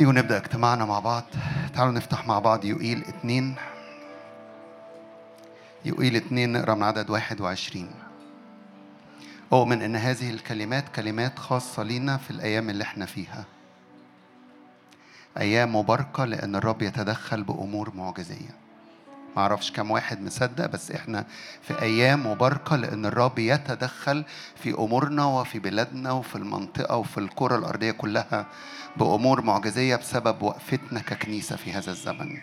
تيجوا نبدأ اجتماعنا مع بعض. تعالوا نفتح مع بعض يقيل اتنين. يقيل اتنين نقرأ من عدد واحد وعشرين. أؤمن أن هذه الكلمات كلمات خاصة لينا في الأيام اللي إحنا فيها. أيام مباركة لأن الرب يتدخل بأمور معجزية. ما أعرفش كم واحد مصدق بس إحنا في أيام مباركة لأن الرب يتدخل في امورنا وفي بلادنا وفي المنطقة وفي الكرة الأرضية كلها بأمور معجزية بسبب وقفتنا ككنيسة في هذا الزمن.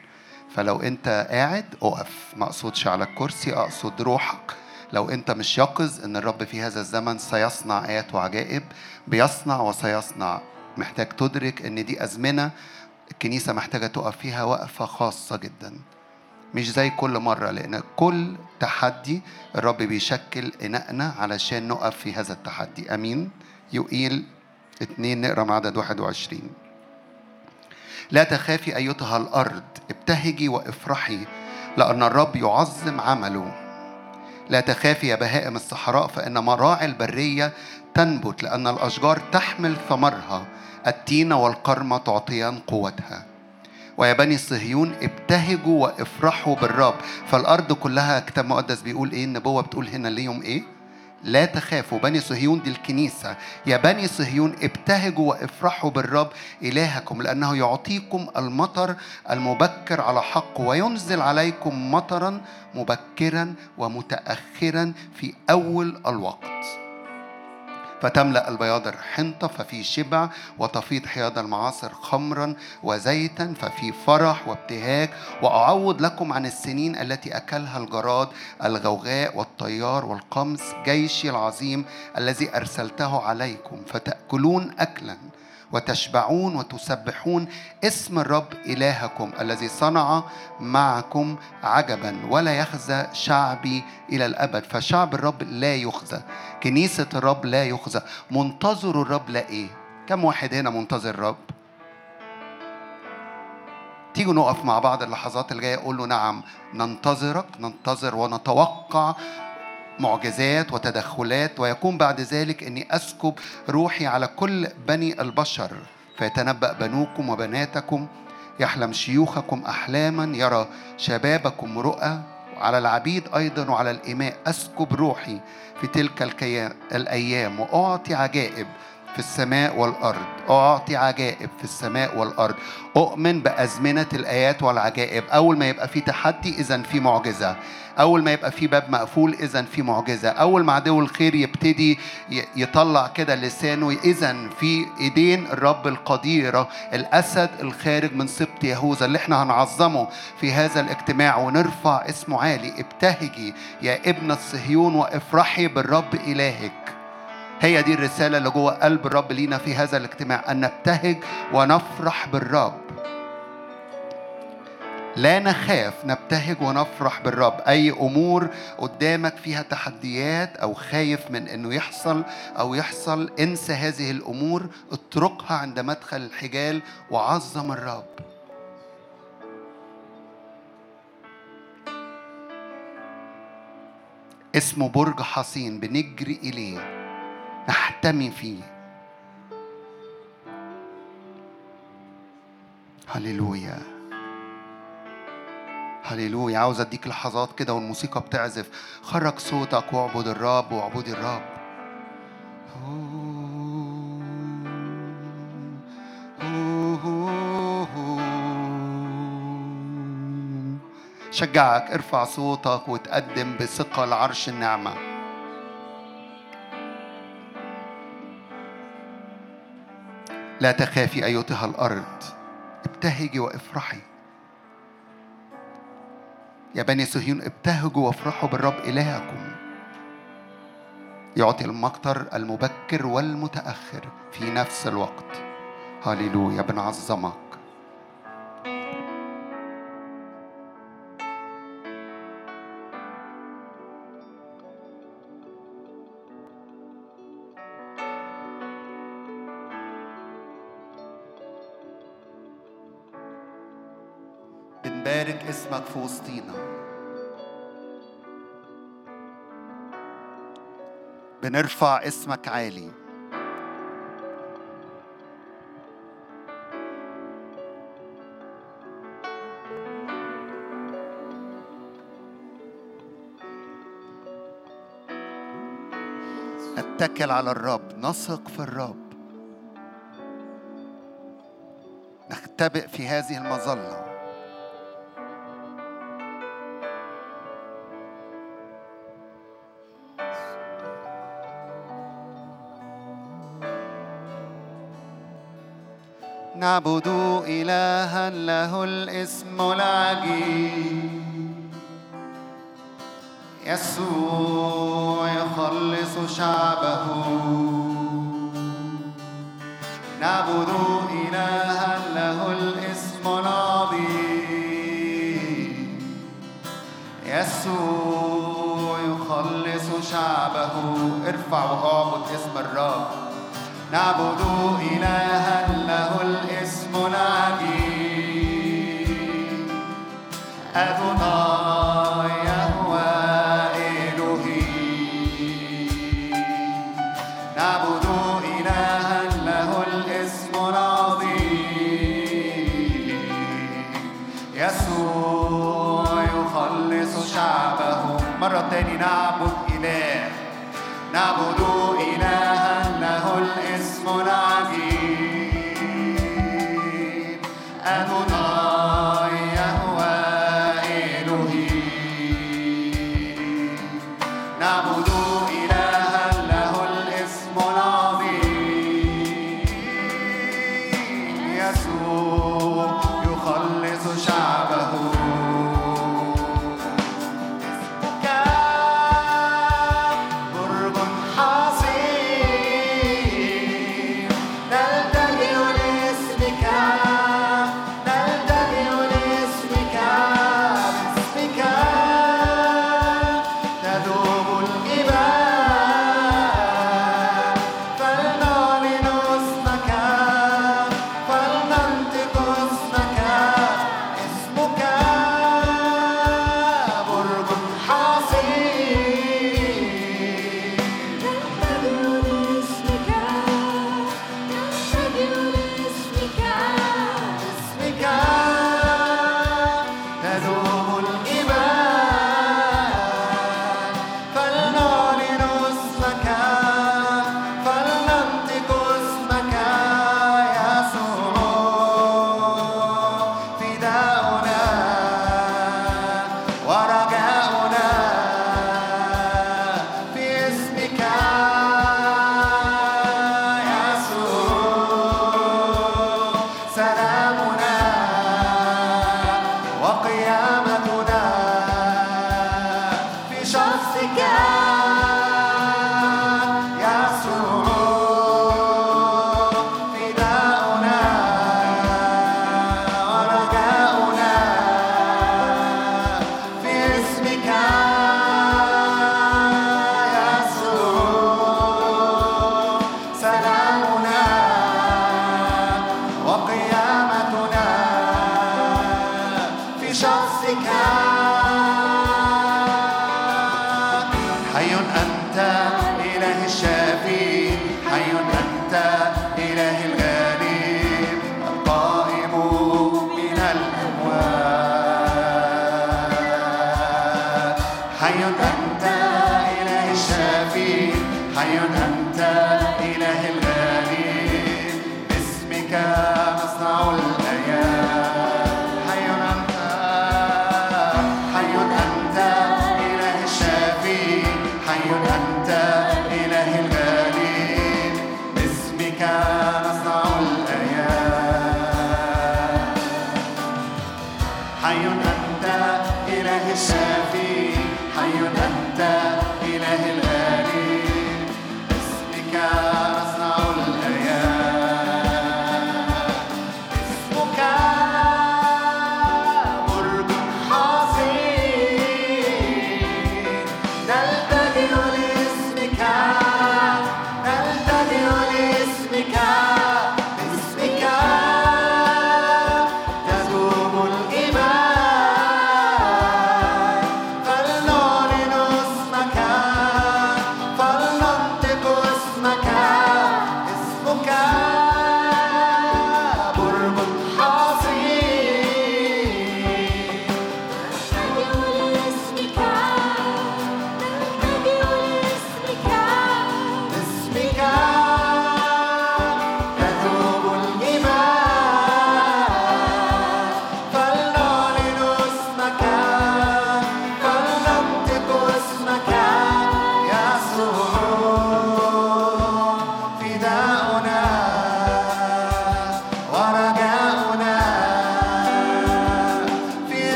فلو انت قاعد اقف. ما اقصدش على الكرسي اقصد روحك. لو انت مش يقظ ان الرب في هذا الزمن سيصنع آيات وعجائب بيصنع وسيصنع. محتاج تدرك ان دي أزمنة الكنيسة محتاجة تقف فيها وقفة خاصة جدا. مش زي كل مرة لأن كل تحدي الرب بيشكل إناءنا علشان نقف في هذا التحدي. أمين. يقيل اتنين نقرأ من عدد 21 لا تخافي أيتها الأرض ابتهجي وافرحي لأن الرب يعظم عمله. لا تخافي يا بهائم الصحراء فإن مراعي البرية تنبت لأن الأشجار تحمل ثمرها. التين والقرمة تعطيان قوتها. ويا بني صهيون ابتهجوا وافرحوا بالرب. فالأرض كلها كتاب مقدس بيقول إيه؟ النبوة بتقول هنا ليهم إيه؟ لا تخافوا. بني صهيون دي الكنيسة. يا بني صهيون ابتهجوا وافرحوا بالرب إلهكم لأنه يعطيكم المطر المبكر على حق وينزل عليكم مطرا مبكرا ومتأخرا في أول الوقت. فتملأ البياضر حنطة ففي شبع وتفيض حياد المعاصر خمرا وزيتا ففي فرح وابتهاج. وأعوض لكم عن السنين التي أكلها الجراد الغوغاء والطيار والقمص جيشي العظيم الذي أرسلته عليكم. فتأكلون أكلا. وتشبعون وتسبحون اسم الرب إلهكم الذي صنع معكم عجبا ولا يخزى شعبي إلى الأبد. فشعب الرب لا يخزى كنيسة الرب لا يخزى منتظر الرب لا إيه؟ كم واحد هنا منتظر الرب؟ تيجوا نقف مع بعض اللحظات الجاية أقول له نعم ننتظرك ننتظر ونتوقع معجزات وتدخلات ويكون بعد ذلك إني أسكب روحي على كل بني البشر فيتنبأ بنوكم وبناتكم يحلم شيوخكم أحلاما يرى شبابكم رؤى. على العبيد أيضا وعلى الإماء أسكب روحي في تلك الأيام وأعطي عجائب في السماء والأرض. أعطي عجائب في السماء والأرض. أؤمن بأزمنة الآيات والعجائب. أول ما يبقى في تحدي إذا في معجزة. أول ما يبقى في باب مقفول إذا في معجزة. أول ما عدو الخير يبتدي يطلع كده لسانه إذا في إيدين الرب القديرة الأسد الخارج من سبط يهوذا اللي إحنا هنعظمه في هذا الاجتماع. ونرفع اسمه عالي ابتهجي يا ابنة صهيون وافرحي بالرب إلهك. هي دي الرسالة اللي جوه قلب الرب لينا في هذا الاجتماع أن نبتهج ونفرح بالرب. لا نخاف نبتهج ونفرح بالرب. أي أمور قدامك فيها تحديات أو خايف من أنه يحصل أو يحصل انسى هذه الأمور اتركها عند مدخل الحجال وعظم الرب. اسمه برج حصين بنجري إليه. نحتمي فيه. هللويا. هللويا. عاوز أديك لحظات كده والموسيقى بتعزف. خرج صوتك واعبد الرب واعبدي الرب. شجعك ارفع صوتك وتقدم بثقة لعرش النعمة. لا تخافي أيتها الأرض. ابتهجي وافرحي. يا بني صهيون ابتهجوا وافرحوا بالرب إلهكم. يعطي المقطر المبكر والمتأخر في نفس الوقت. هللويا بنعظمك بارك اسمك في وسطينا بنرفع اسمك عالي. نتكل على الرب نثق في الرب. نختبئ في هذه المظلة. نعبد إلها له الاسم العجيب. يسوع يخلص شعبه. نعبد إلها له الاسم العظيم. يسوع يخلص شعبه. ارفع واعبد آه، اسم الرب. نعبد إلها له الاسم العجيب. أدوناي يهوى إلهي. نعبد إلها له الاسم العظيم. يسوع يخلص شعبه. مرة تاني نعم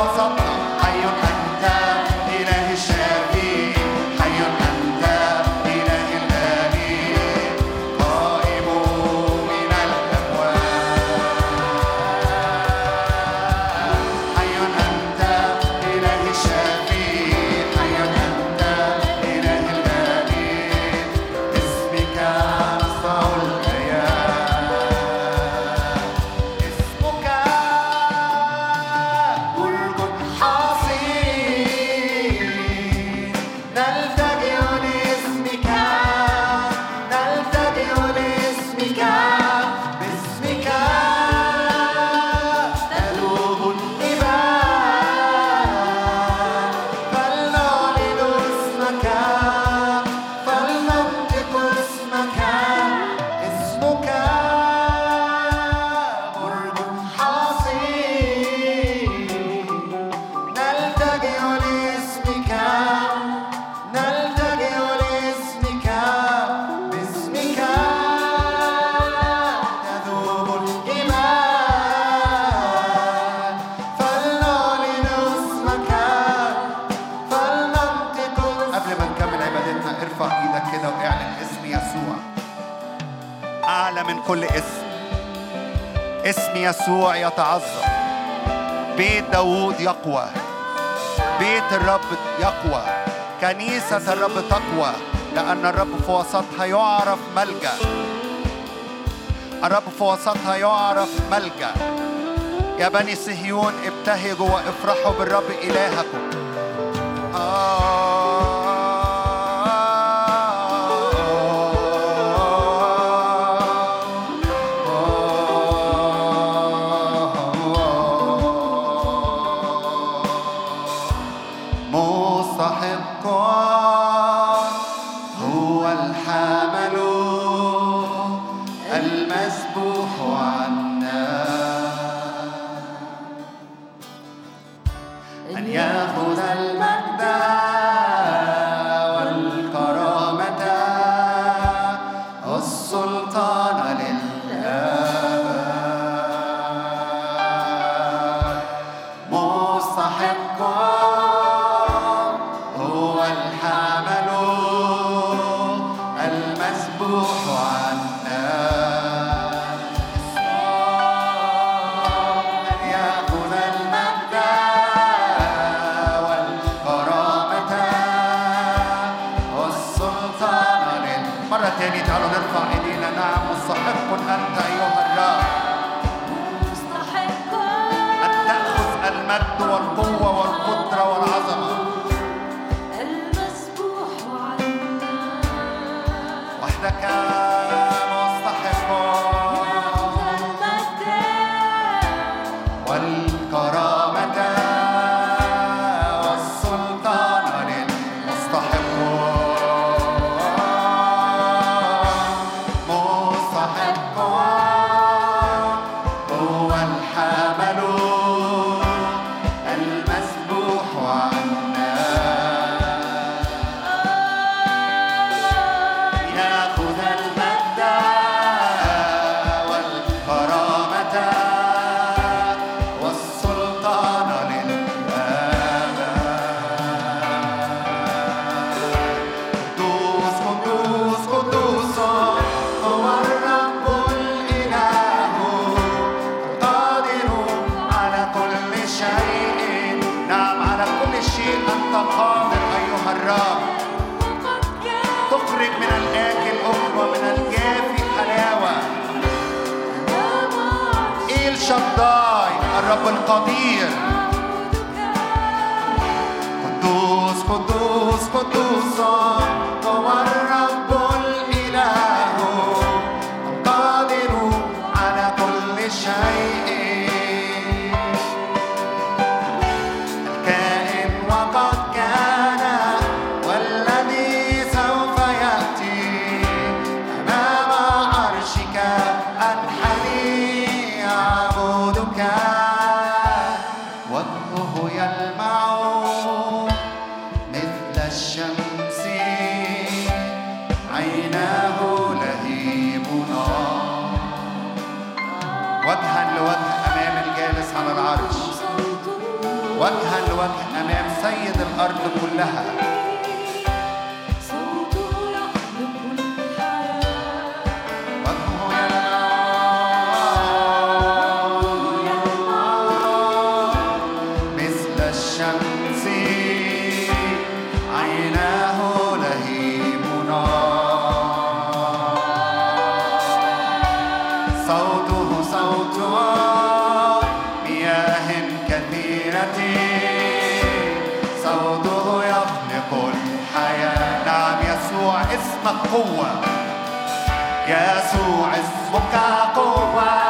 Vamos a يتعظم. بيت داوود يقوى. بيت الرب يقوى. كنيسة الرب تقوى. لأن الرب في وسطها يعرف ملجأ. الرب في وسطها يعرف ملجأ. يا بني صهيون ابتهجوا وافرحوا بالرب إلهكم. one. قوة يسوع اسمك قوة.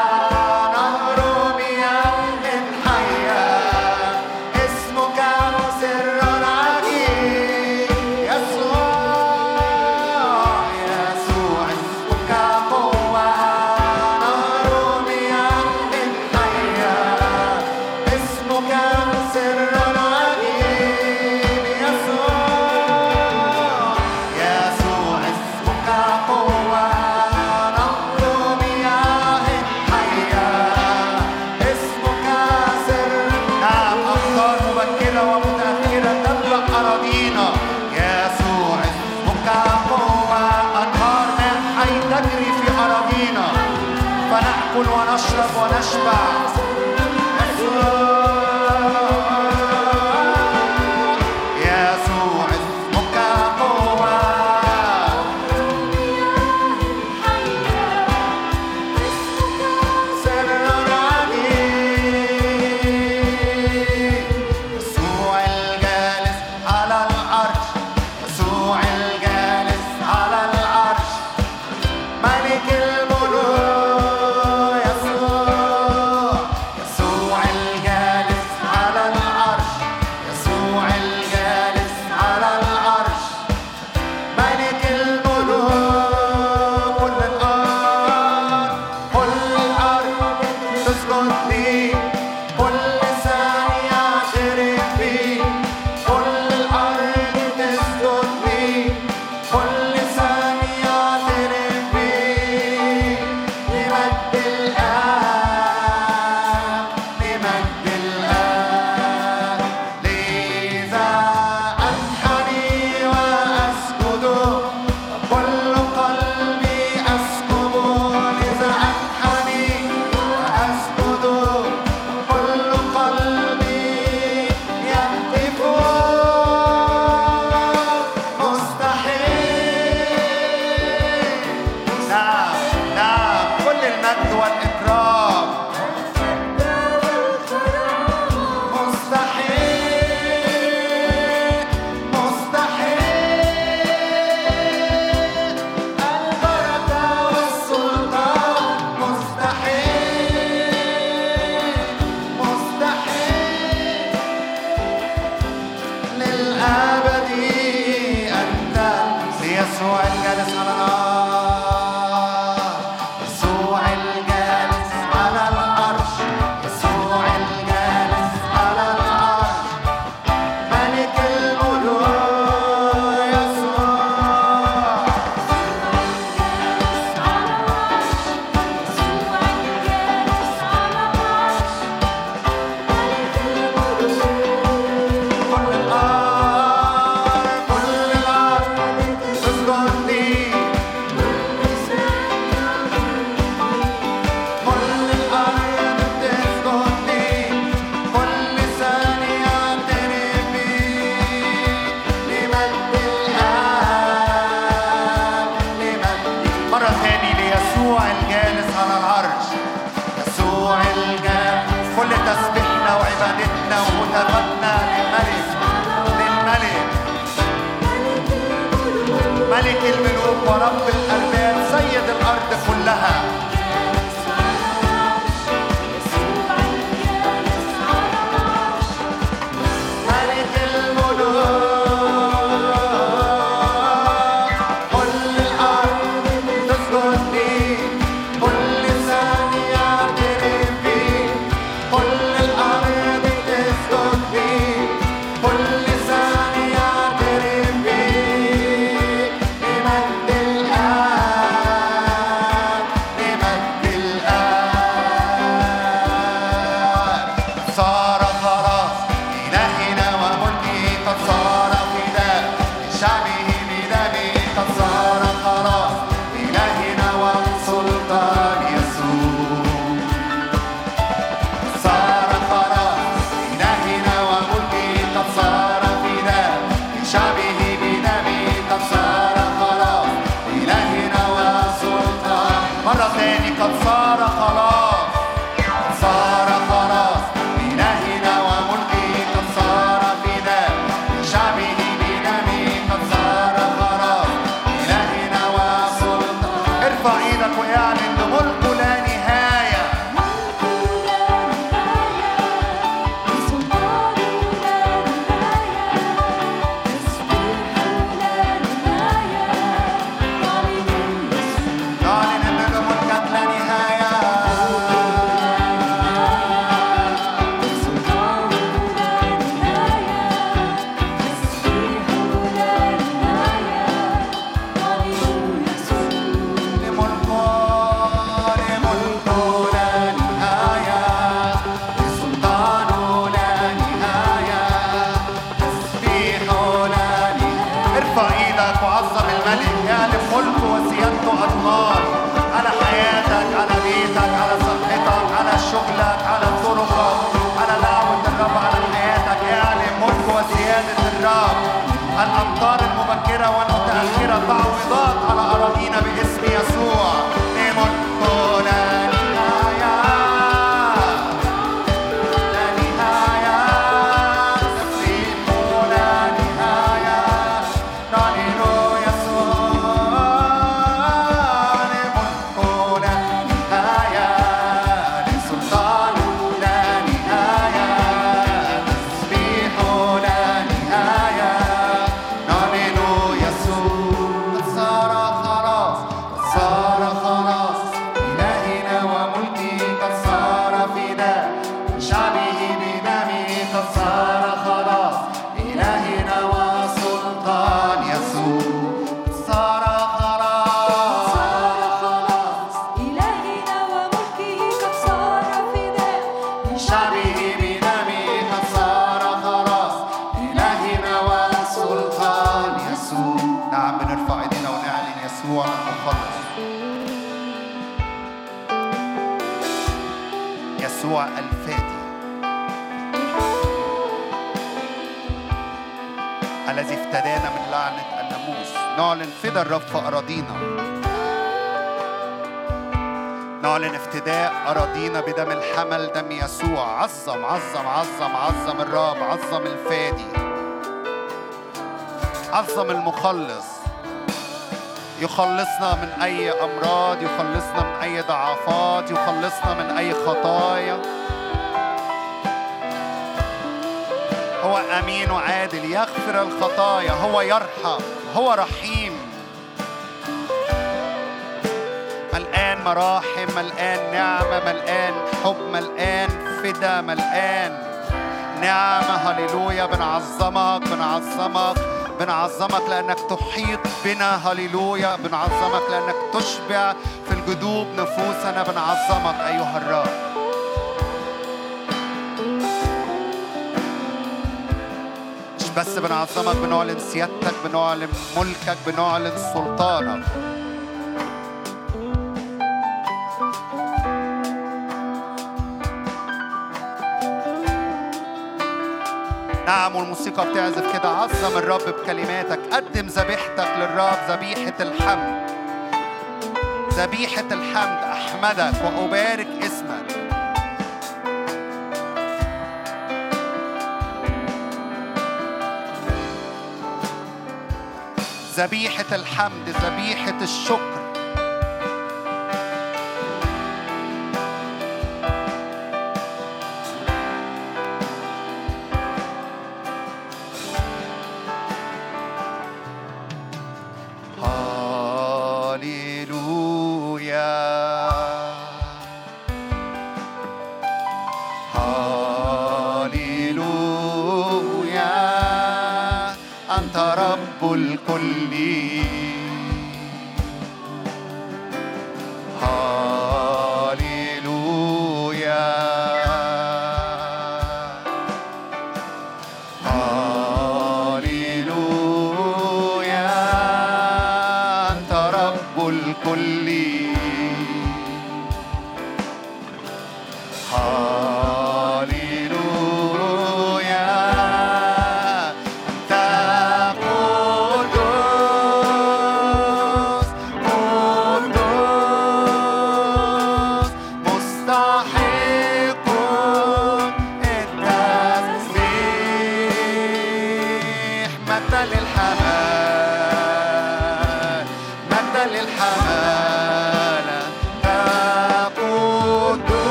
المخلص. يخلصنا من أي أمراض يخلصنا من أي ضعفات يخلصنا من أي خطايا. هو أمين وعادل يغفر الخطايا هو يرحم هو رحيم. مراحم ملآن نعمة ملآن حب ملآن فدا ملآن. نعمة هللويا بنعظمك بنعظمك بنعظمك لأنك تحيط بنا هللويا بنعظمك لأنك تشبع في الجدوب نفوسنا بنعظمك أيها الرب. مش بس بنعظمك بنعلن سيادتك بنعلن ملكك بنعلن سلطانك. نعم والموسيقى بتعزف كده. عظم الرب بكلماتك. قدم ذبيحتك للرب ذبيحة الحمد. ذبيحة الحمد. أحمدك وأبارك اسمك. ذبيحة الحمد ذبيحة الشكر.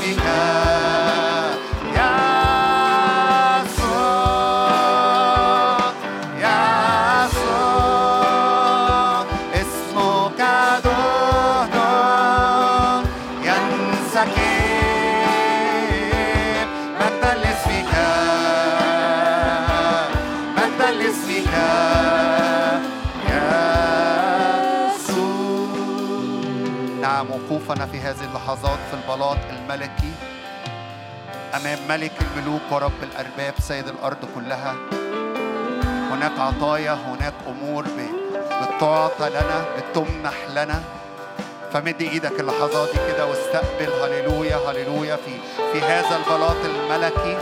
وقوفنا في البلاط الملكي. أمام ملك الملوك ورب الأرباب سيد الأرض كلها. هناك عطايا هناك أمور بتعطى لنا بتمنح لنا. فمد إيدك اللحظات دي كده واستقبل. هللويا هللويا. في في هذا البلاط الملكي.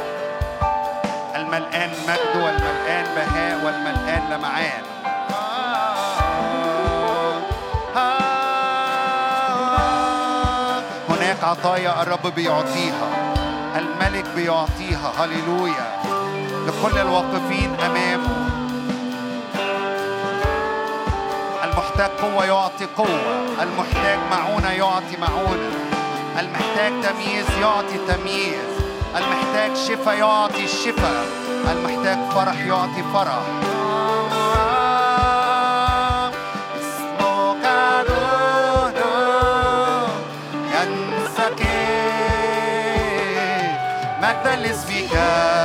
الملآن مجد والملآن بهاء والملآن لمعان. عطايا الرب بيعطيها. الملك بيعطيها. هللويا. لكل الواقفين امامه المحتاج قوة يعطي قوة. المحتاج معونة يعطي معونة. المحتاج تمييز يعطي تمييز. المحتاج شفاء يعطي الشفاء المحتاج فرح يعطي فرح. eles ficar.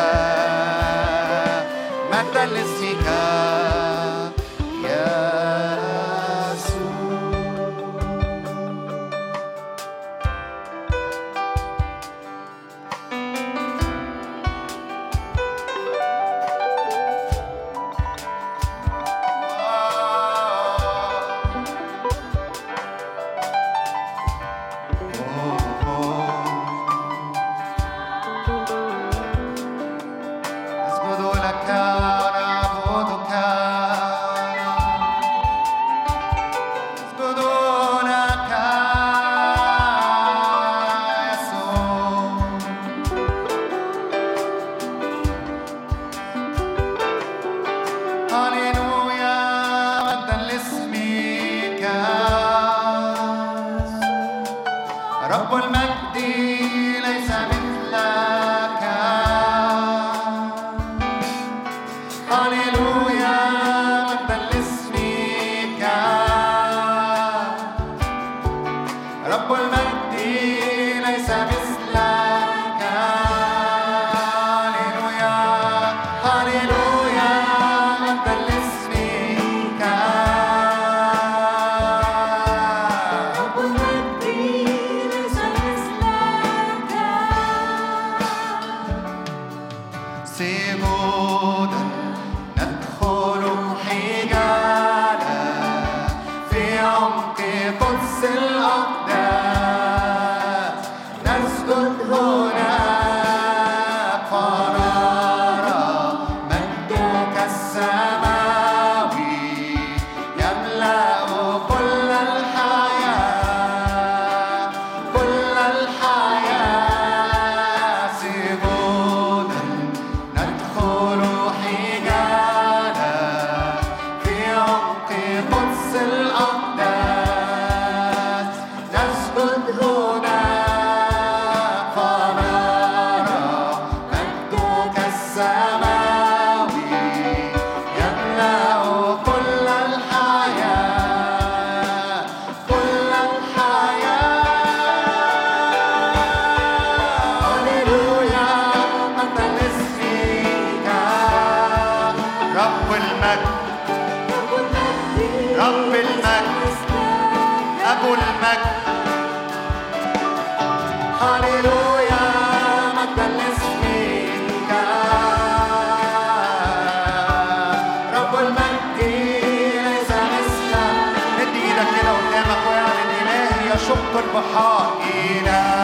بحائنا.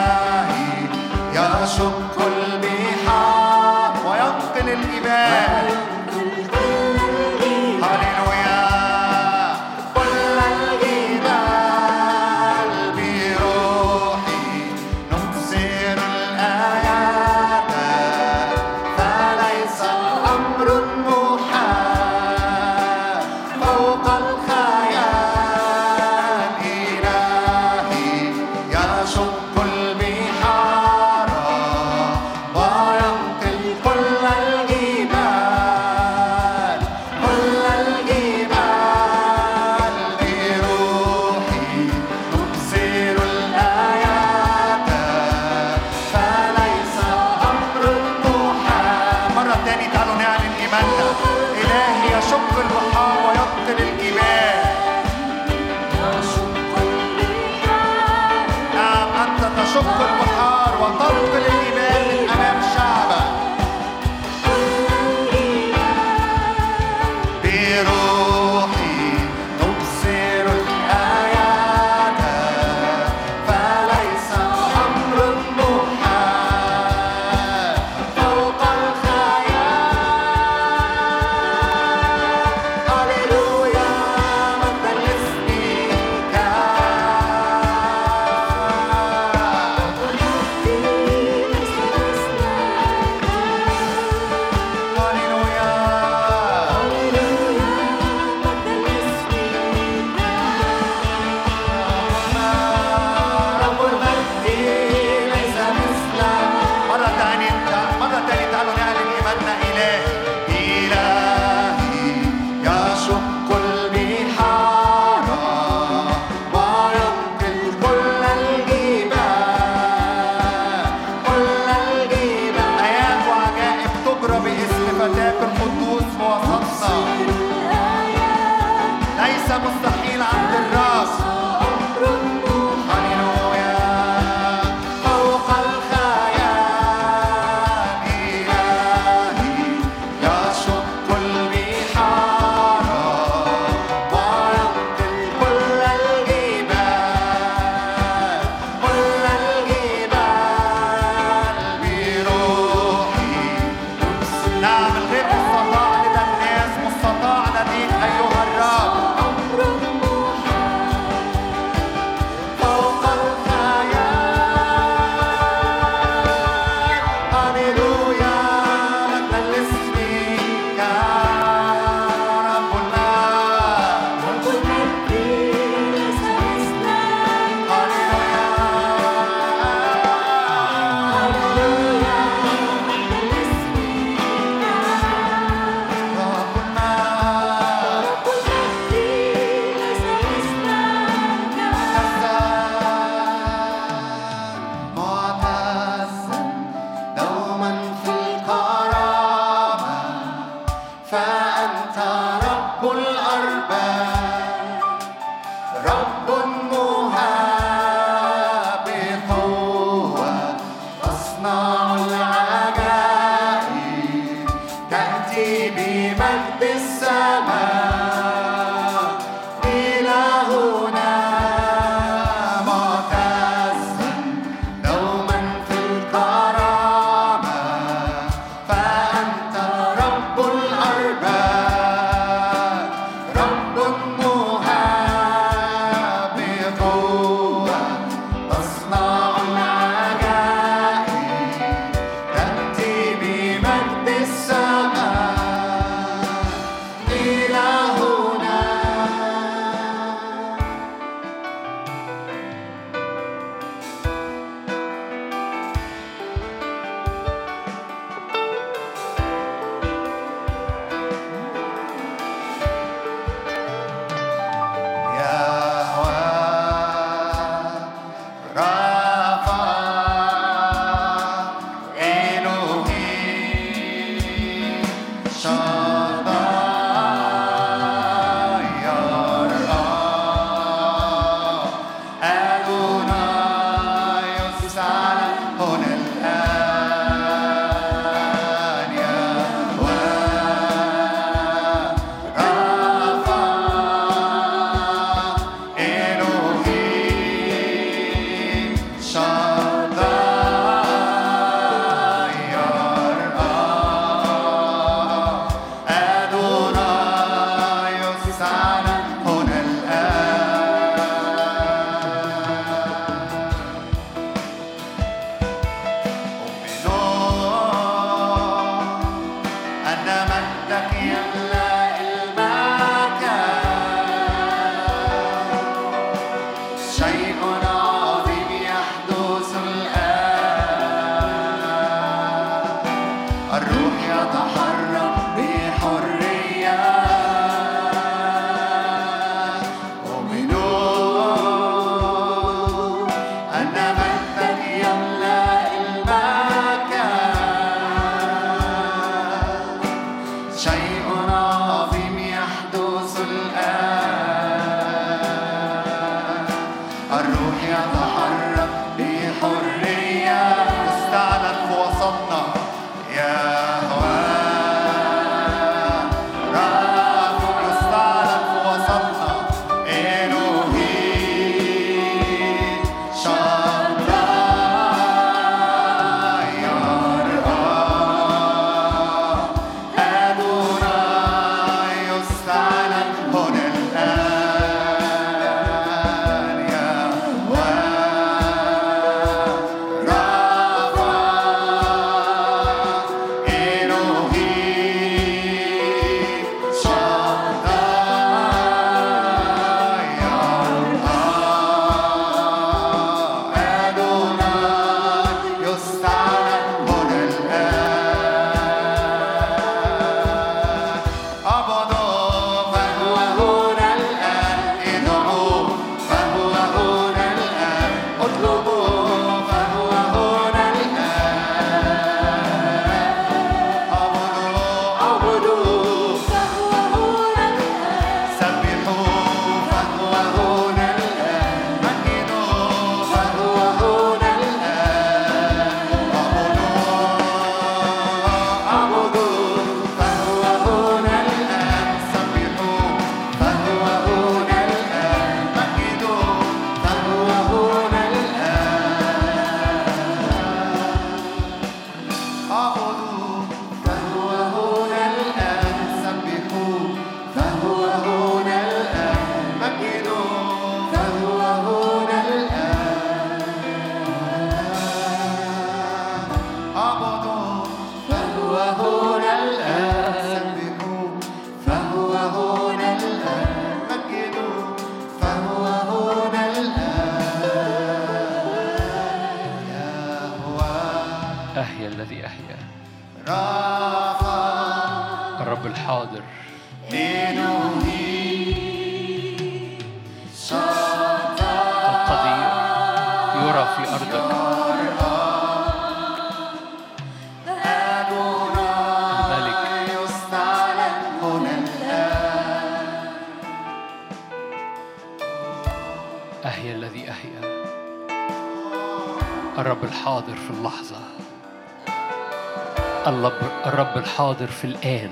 الحاضر في الآن.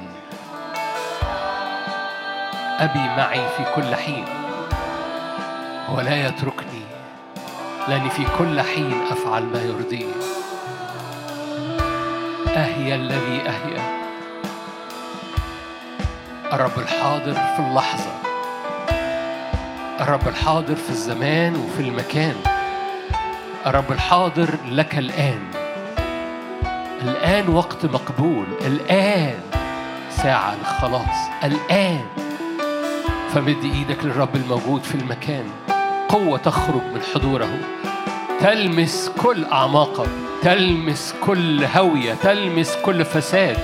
أبي معي في كل حين. ولا يتركني. لأني في كل حين أفعل ما يرضيه أهيا الذي أهيا الرب الحاضر في اللحظة. الرب الحاضر في الزمان وفي المكان. الرب الحاضر لك الآن. الآن وقت مقبول الآن ساعة الخلاص الآن. فمد إيدك للرب الموجود في المكان. قوة تخرج من حضوره. تلمس كل أعماقك تلمس كل هوية. تلمس كل فساد.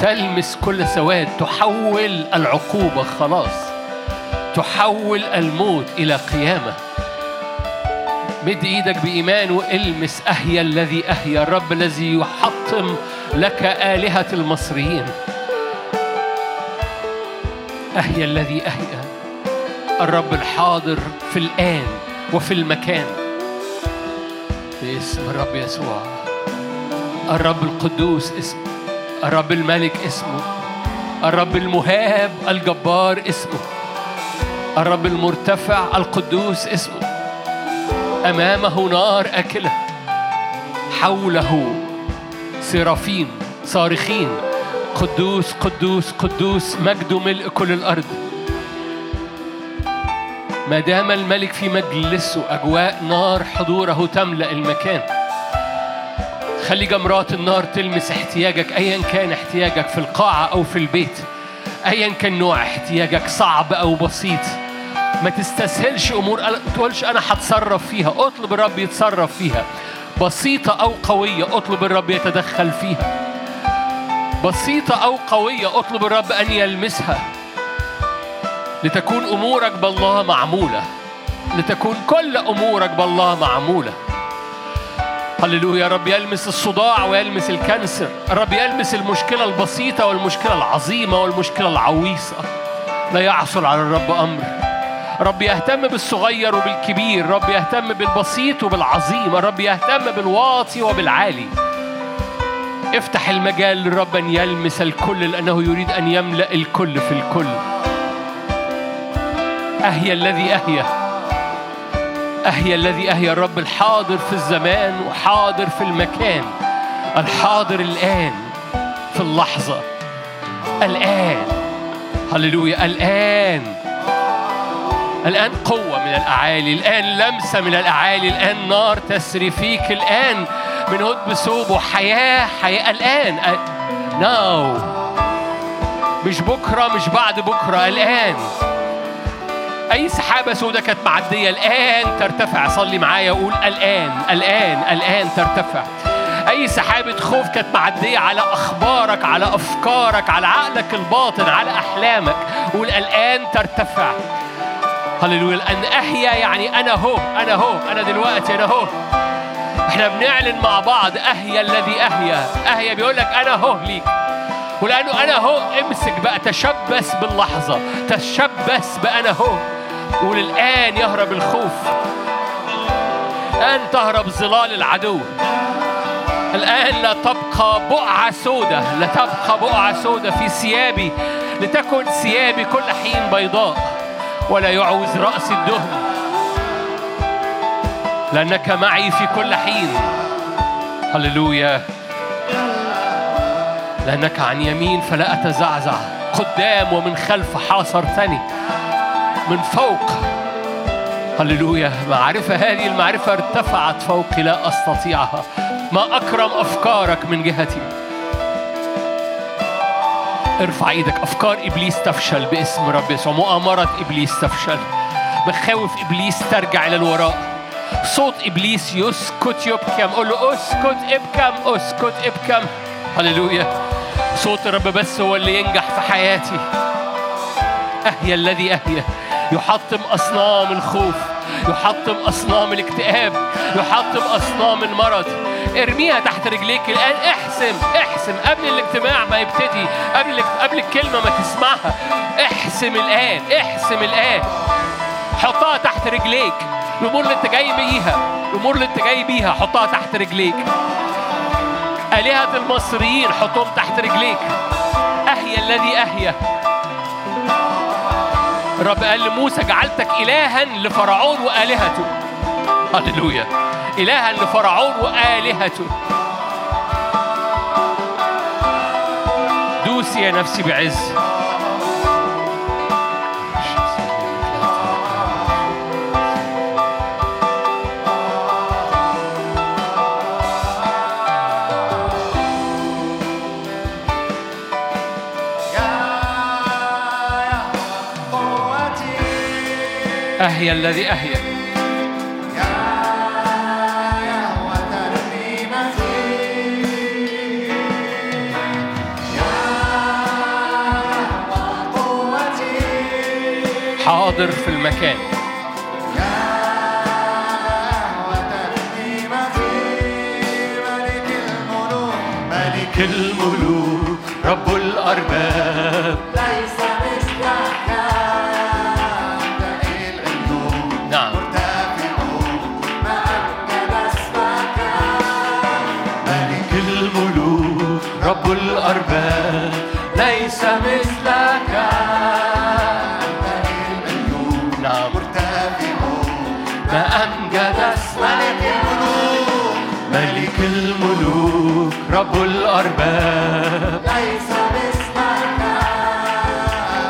تلمس كل سواد. تحول العقوبة خلاص. تحول الموت إلى قيامة. مد إيدك بإيمان والمس أهيا الذي أهيا الرب الذي يحطم لك آلهة المصريين. أهيا الذي أهيا الرب الحاضر في الآن وفي المكان. باسم الرب يسوع. الرب القدوس اسمه الرب الملك اسمه. الرب المهاب الجبار اسمه. الرب المرتفع القدوس اسمه. أمامه نار أكلة. حوله سرافين صارخين. قدوس قدوس قدوس مجد ملء كل الأرض. ما دام الملك في مجلسه أجواء نار حضوره تملأ المكان. خلي جمرات النار تلمس احتياجك أيا كان احتياجك في القاعة أو في البيت أيا كان نوع احتياجك صعب أو بسيط. ما تستسهلش أمور ما تقولش أنا هتصرف فيها. اطلب الرب يتصرف فيها. بسيطة أو قوية اطلب الرب يتدخل فيها. بسيطة أو قوية اطلب الرب أن يلمسها. لتكون أمورك بالله معمولة. لتكون كل أمورك بالله معمولة. هللويا. رب يلمس الصداع ويلمس الكنسر الرب يلمس المشكلة البسيطة والمشكلة العظيمة والمشكلة العويصة. لا يعصر على الرب أمر. رب يهتم بالصغير وبالكبير رب يهتم بالبسيط وبالعظيم رب يهتم بالواطي وبالعالي. افتح المجال للرب أن يلمس الكل لأنه يريد أن يملأ الكل في الكل. اهيا الذي اهيا اهيا الذي اهيا الرب الحاضر في الزمان وحاضر في المكان الحاضر الآن في اللحظة. الآن. هللويا. الآن. الآن قوة من الأعالي الآن لمسة من الأعالي الآن نار تسري فيك الآن من هد بثوب وحياة حياة الآن. ناو مش بكرة مش بعد بكرة الآن. أي سحابة سوداء كانت معدية الآن ترتفع. صلي معايا وقول الآن الآن الآن ترتفع. أي سحابة خوف كانت معدية على أخبارك على أفكارك على عقلك الباطن على أحلامك. قول الآن ترتفع. هللويا. لأن أحيا يعني أنا هو أنا هو أنا دلوقتي أنا هو. إحنا بنعلن مع بعض أهيا الذي أهيا أهيا بيقول لك أنا هو ليك. ولأنه أنا هو امسك بقى تشبث باللحظة. تشبث بأنا هو. قول الآن يهرب الخوف. الآن تهرب ظلال العدو. الآن لا تبقى بقعة سودة. لا تبقى بقعة سودة في ثيابي. لتكن ثيابي كل حين بيضاء. ولا يعوز رأسي الدهن. لأنك معي في كل حين. هللويا. لأنك عن يمين فلا أتزعزع. قدام ومن خلف حاصرتني. من فوق. هللويا. معرفة هذه المعرفة ارتفعت فوقي لا أستطيعها. ما أكرم أفكارك من جهتي. ارفع إيدك. افكار ابليس تفشل باسم رب يسوع مؤامرة ابليس تفشل. مخاوف ابليس ترجع إلى الوراء صوت ابليس يسكت يبكم. قول له اسكت ابكم اسكت ابكم. هللويا. صوت الرب بس هو اللي ينجح في حياتي. أهيا الذي أهيا. يحطم أصنام الخوف. يحطم اصنام الاكتئاب يحطم اصنام المرض. ارميها تحت رجليك الآن. احسم احسم قبل الاجتماع ما يبتدي قبل قبل الكلمة ما تسمعها. احسم الآن احسم الآن. حطها تحت رجليك. الأمور اللي انت جاي بيها الأمور اللي انت جاي بيها حطها تحت رجليك. آلهة المصريين حطهم تحت رجليك. أهيا الذي أهيا. الرب قال لموسى جعلتك إلها لفرعون وآلهته. هللويا. إلها لفرعون وآلهته. دوسي يا نفسي بعز. أهيا الذي أهيا حاضر في المكان. ملك الملوك رب الأرباب. الأرباب. ليس مثلك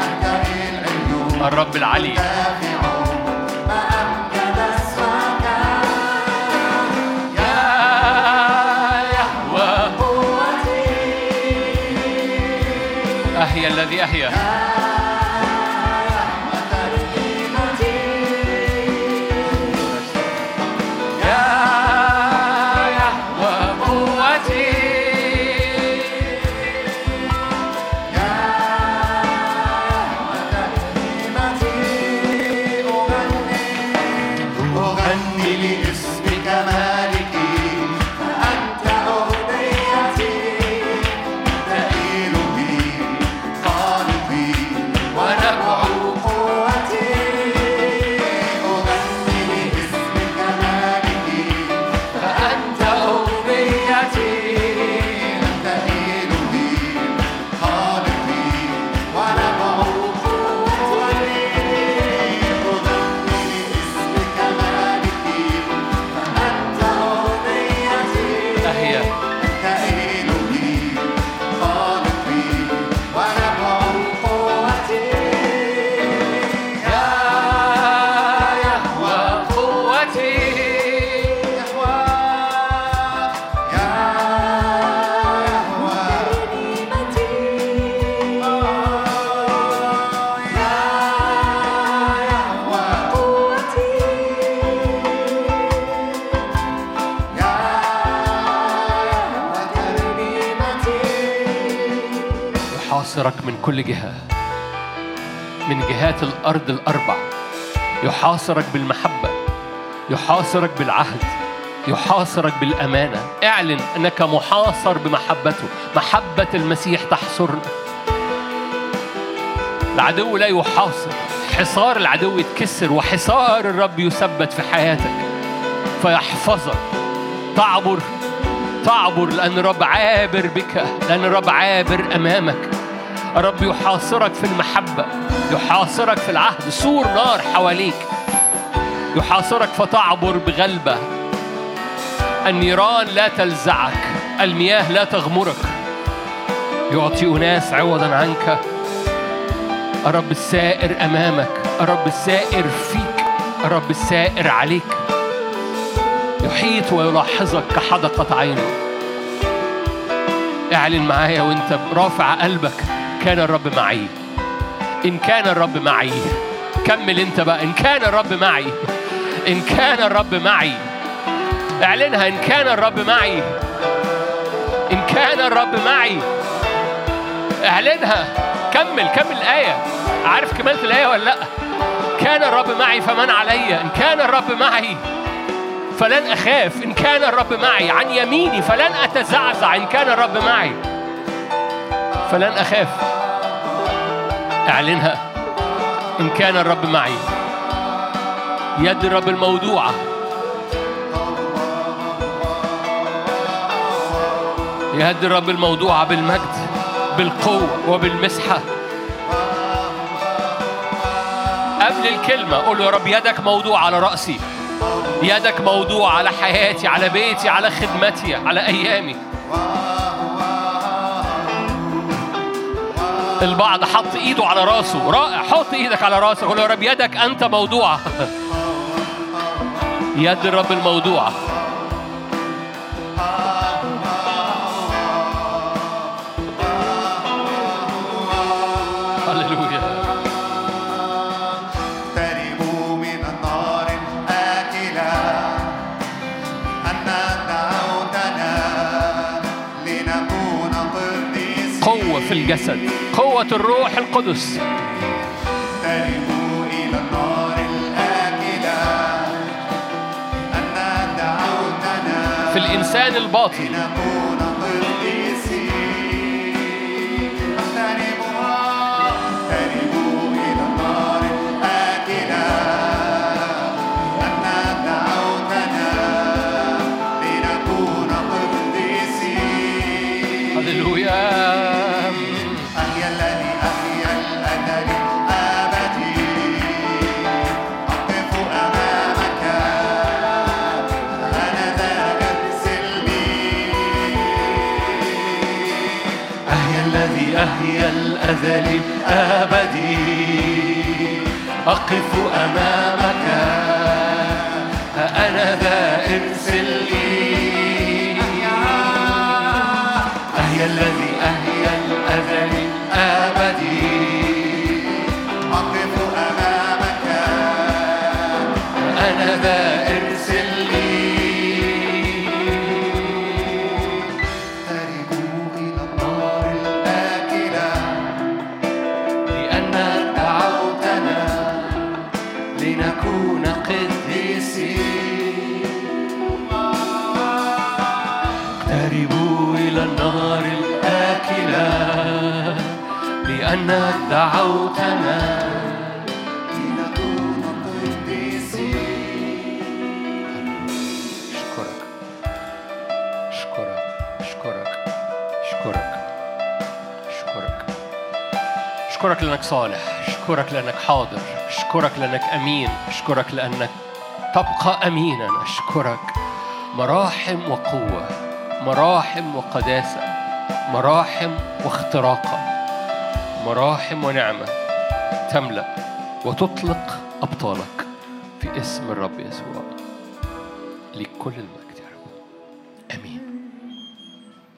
أنت العلوم الرب العلي. مرتفع ما يحاصرك من كل جهة. من جهات الأرض الأربع. يحاصرك بالمحبة. يحاصرك بالعهد. يحاصرك بالأمانة. اعلن أنك محاصر بمحبته. محبة المسيح تحصرنا. العدو لا يحاصر. حصار العدو يتكسر وحصار الرب يثبت في حياتك. فيحفظك. تعبر. تعبر لأن الرب عابر بك. لأن الرب عابر أمامك. الرب يحاصرك في المحبة يحاصرك في العهد. سور نار حواليك. يحاصرك فتعبر بغلبة. النيران لا تلزعك المياه لا تغمرك. يعطي أناس عوضا عنك. الرب السائر أمامك الرب السائر فيك الرب السائر عليك. يحيط ويلاحظك كحدقة عينه. اعلن معايا وانت رافع قلبك. كان الرب معي إن كان الرب معي كمل انت بقى إن كان الرب معي إن كان الرب معي اعلنها إن كان الرب معي إن كان الرب معي اعلنها كمل كمل الآية عارف كملت الآية ولا لأ كان الرب معي فمن علي إن كان الرب معي فلن أخاف إن كان الرب معي عن يميني فلن أتزعزع إن كان الرب معي فلن أخاف. أعلنها. إن كان الرب معي. يد الرب الموضوعة يهدي الرب الموضوع بالمجد بالقوة وبالمسحة. قبل الكلمة قول يا رب يدك موضوع على رأسي. يدك موضوع على حياتي على بيتي على خدمتي على أيامي. البعض حط إيده على راسه. رائع. حط إيدك على راسك قول يا رب يدك أنت موضوعه يد الرب الموضوعه هللويا. اقتربوا من النار الآكلة أن دعوتنا لنكون قديسين قوة في الجسد. قوة الروح القدس. اقتربوا إلى النار الآكلة. أن دعوتنا في الإنسان الباطن. لنكون قديسين. اقتربوا اقتربوا إلى النار الآكلة. أن دعوتنا لنكون قديسين. هللويا. الأبدي أقف أمامك لأنك دعوتنا لنكون قديسين أشكرك أشكرك أشكرك أشكرك أشكرك أشكرك لأنك صالح. أشكرك لأنك حاضر. أشكرك لأنك أمين. أشكرك لأنك تبقى أمينا. أشكرك مراحم وقوة. مراحم وقداسة. مراحم واختراقة. مراحم ونعمة تملأ وتطلق أبطالك في اسم الرب يسوع لكل المجد.